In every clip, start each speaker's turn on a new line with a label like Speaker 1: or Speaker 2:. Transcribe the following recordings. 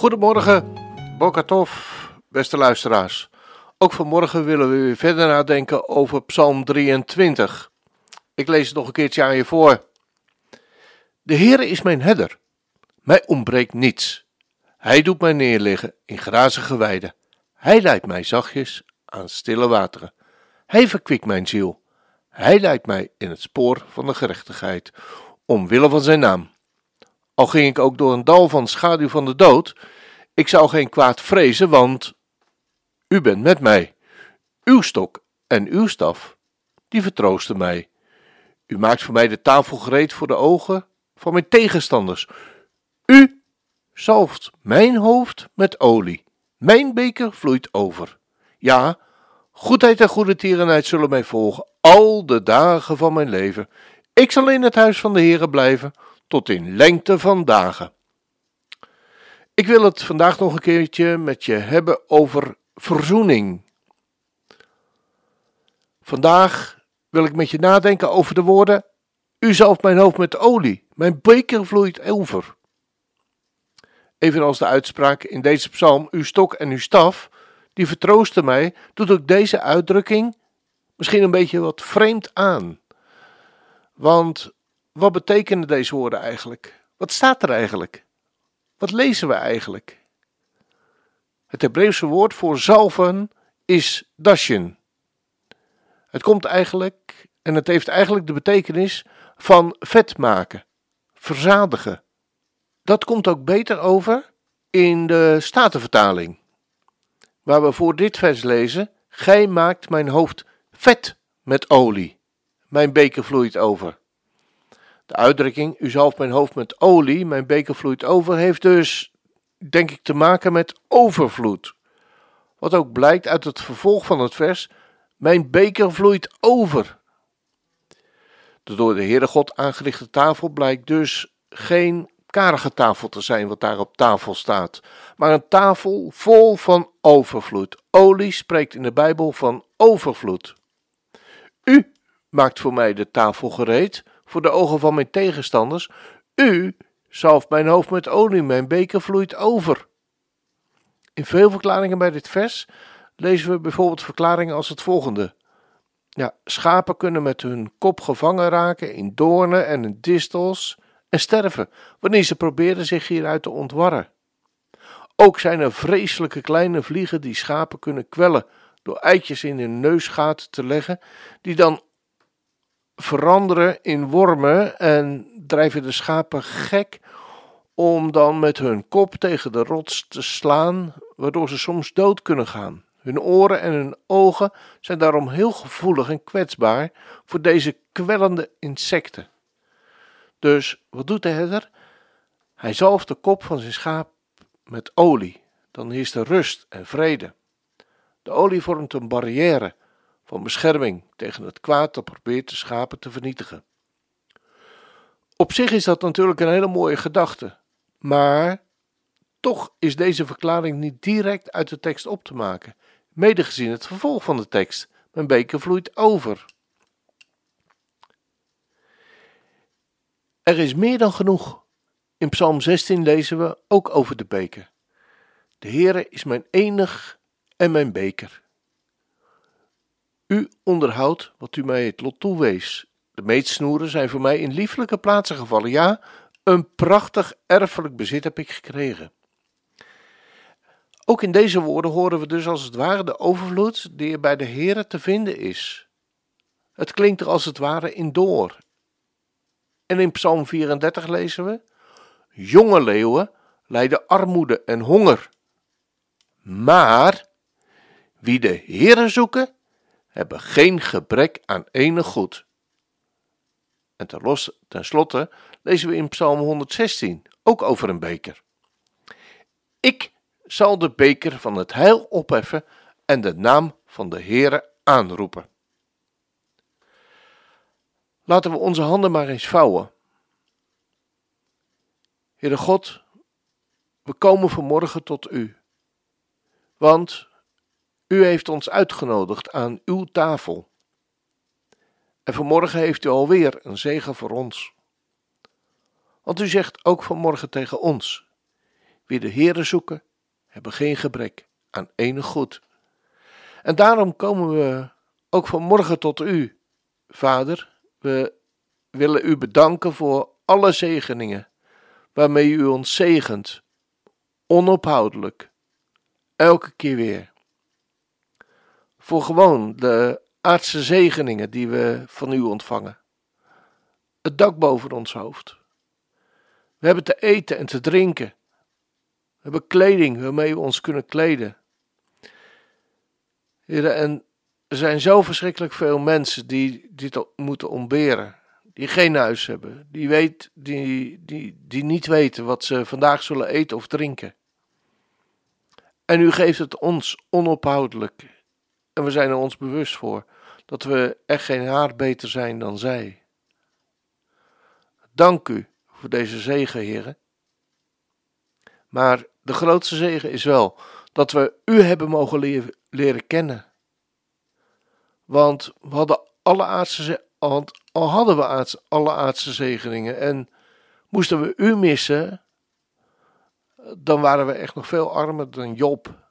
Speaker 1: Goedemorgen, Bokatov, beste luisteraars. Ook vanmorgen willen we weer verder nadenken over Psalm 23. Ik lees het nog een keertje aan je voor. De Heere is mijn herder. Mij ontbreekt niets. Hij doet mij neerliggen in grazige weiden. Hij leidt mij zachtjes aan stille wateren. Hij verkwikt mijn ziel. Hij leidt mij in het spoor van de gerechtigheid, omwille van zijn naam. Al ging ik ook door een dal van schaduw van de dood, ik zou geen kwaad vrezen, want u bent met mij. Uw stok en uw staf, die vertroosten mij. U maakt voor mij de tafel gereed voor de ogen van mijn tegenstanders. U zalft mijn hoofd met olie. Mijn beker vloeit over. Ja, goedheid en goede tierenheid zullen mij volgen al de dagen van mijn leven. Ik zal in het huis van de Heere blijven tot in lengte van dagen. Ik wil het vandaag nog een keertje met je hebben over verzoening. Vandaag wil ik met je nadenken over de woorden: U zalft mijn hoofd met olie, mijn beker vloeit over. Evenals de uitspraak in deze psalm: Uw stok en uw staf, die vertroosten mij, doet ook deze uitdrukking misschien een beetje wat vreemd aan. Want wat betekenen deze woorden eigenlijk? Wat staat er eigenlijk? Wat lezen we eigenlijk? Het Hebreeuwse woord voor zalven is dashin. Het komt eigenlijk, en het heeft eigenlijk de betekenis van vet maken, verzadigen. Dat komt ook beter over in de Statenvertaling, waar we voor dit vers lezen: Gij maakt mijn hoofd vet met olie, mijn beker vloeit over. De uitdrukking: U zalft mijn hoofd met olie, mijn beker vloeit over, heeft dus denk ik te maken met overvloed. Wat ook blijkt uit het vervolg van het vers: Mijn beker vloeit over. De door de Heere God aangerichte tafel blijkt dus geen karige tafel te zijn wat daar op tafel staat, maar een tafel vol van overvloed. Olie spreekt in de Bijbel van overvloed. U maakt voor mij de tafel gereed voor de ogen van mijn tegenstanders. U zalft mijn hoofd met olie, mijn beker vloeit over. In veel verklaringen bij dit vers lezen we bijvoorbeeld verklaringen als het volgende. Ja, schapen kunnen met hun kop gevangen raken in doornen en in distels en sterven wanneer ze proberen zich hieruit te ontwarren. Ook zijn er vreselijke kleine vliegen die schapen kunnen kwellen door eitjes in hun neusgaten te leggen, die dan veranderen in wormen en drijven de schapen gek om dan met hun kop tegen de rots te slaan, waardoor ze soms dood kunnen gaan. Hun oren en hun ogen zijn daarom heel gevoelig en kwetsbaar voor deze kwellende insecten. Dus wat doet de herder? Hij zalft de kop van zijn schaap met olie. Dan is er rust en vrede. De olie vormt een barrière van bescherming tegen het kwaad dat probeert de schapen te vernietigen. Op zich is dat natuurlijk een hele mooie gedachte, maar toch is deze verklaring niet direct uit de tekst op te maken, mede gezien het vervolg van de tekst. Mijn beker vloeit over. Er is meer dan genoeg. In Psalm 16 lezen we ook over de beker. De Heere is mijn enig en mijn beker. U onderhoudt wat u mij het lot toewees. De meetsnoeren zijn voor mij in lieflijke plaatsen gevallen. Ja, een prachtig erfelijk bezit heb ik gekregen. Ook in deze woorden horen we dus als het ware de overvloed die er bij de Heere te vinden is. Het klinkt er als het ware in door. En in Psalm 34 lezen we: Jonge leeuwen lijden armoede en honger. Maar wie de Heere zoeken, hebben geen gebrek aan enig goed. En ten slotte lezen we in Psalm 116 ook over een beker. Ik zal de beker van het heil opheffen en de naam van de Heere aanroepen. Laten we onze handen maar eens vouwen. Heere God, we komen vanmorgen tot U, want U heeft ons uitgenodigd aan uw tafel. En vanmorgen heeft U alweer een zegen voor ons. Want U zegt ook vanmorgen tegen ons: wie de Heere zoeken, hebben geen gebrek aan enig goed. En daarom komen we ook vanmorgen tot U, Vader. We willen U bedanken voor alle zegeningen waarmee U ons zegent, onophoudelijk, elke keer weer. Voor gewoon de aardse zegeningen die we van U ontvangen. Het dak boven ons hoofd. We hebben te eten en te drinken. We hebben kleding waarmee we ons kunnen kleden. En er zijn zo verschrikkelijk veel mensen die dit moeten ontberen. Die geen huis hebben. Die, weet, die, die, die niet weten wat ze vandaag zullen eten of drinken. En u geeft het ons onophoudelijk. En we zijn er ons bewust voor dat we echt geen haar beter zijn dan zij. Dank u voor deze zegen, heren. Maar de grootste zegen is wel dat we u hebben mogen leren kennen. Want we hadden alle aardse, want al hadden we alle aardse zegeningen en moesten we u missen, dan waren we echt nog veel armer dan Job.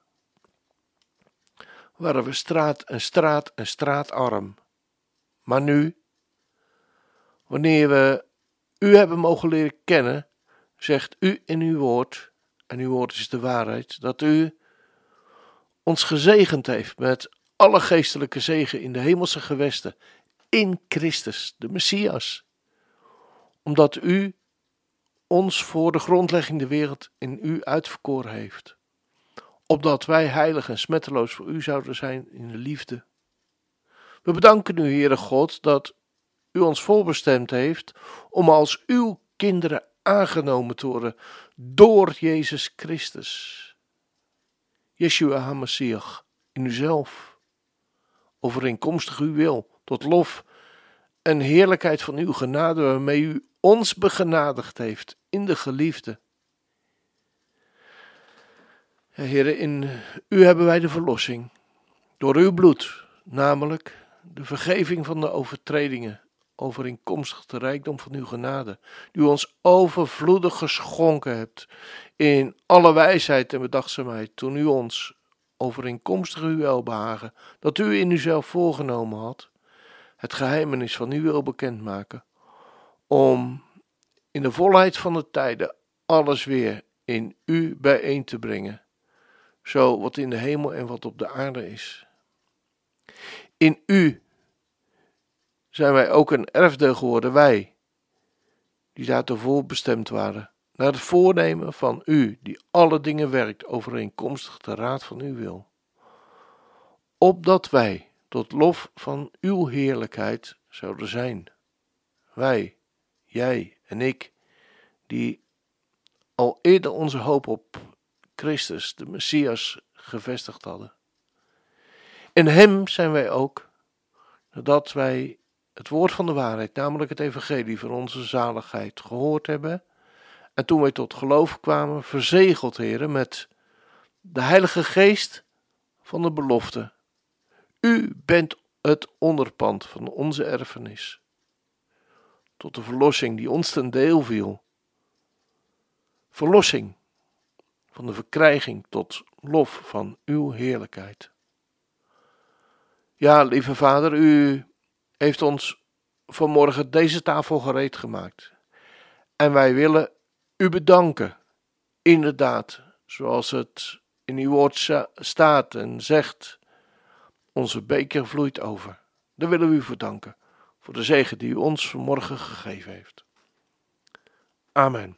Speaker 1: Waren we straat en straat en straatarm. Maar nu, wanneer we u hebben mogen leren kennen, zegt u in uw woord, en uw woord is de waarheid, dat u ons gezegend heeft met alle geestelijke zegen in de hemelse gewesten, in Christus, de Messias. Omdat u ons voor de grondlegging de wereld in u uitverkoren heeft. Opdat wij heilig en smetteloos voor u zouden zijn in de liefde. We bedanken u, Heere God, dat u ons voorbestemd heeft om als uw kinderen aangenomen te worden door Jezus Christus. Yeshua HaMashiach in uzelf, overeenkomstig uw wil, tot lof en heerlijkheid van uw genade waarmee u ons begenadigd heeft in de geliefde. Heren, in u hebben wij de verlossing, door uw bloed, namelijk de vergeving van de overtredingen overeenkomstig de rijkdom van uw genade, die u ons overvloedig geschonken hebt in alle wijsheid en bedachtzaamheid, toen u ons, overeenkomstig uw welbehagen, dat u in uzelf voorgenomen had, het geheimenis van uw wil bekendmaken, om in de volheid van de tijden alles weer in u bijeen te brengen, zo wat in de hemel en wat op de aarde is. In u zijn wij ook een erfdeel geworden, wij, die daartoe bestemd waren, naar het voornemen van u, die alle dingen werkt overeenkomstig de raad van uw wil. Opdat wij tot lof van uw heerlijkheid zouden zijn. Wij, jij en ik, die al eerder onze hoop op Christus, de Messias, gevestigd hadden. In Hem zijn wij ook, nadat wij het woord van de waarheid, namelijk het evangelie van onze zaligheid, gehoord hebben. En toen wij tot geloof kwamen, verzegeld, heren, met de Heilige Geest van de belofte. U bent het onderpand van onze erfenis. Tot de verlossing die ons ten deel viel. Verlossing van de verkrijging tot lof van uw heerlijkheid. Ja, lieve Vader, u heeft ons vanmorgen deze tafel gereed gemaakt. En wij willen u bedanken. Inderdaad, zoals het in uw woord staat en zegt, onze beker vloeit over. Daar willen we u voor danken, voor de zegen die u ons vanmorgen gegeven heeft. Amen.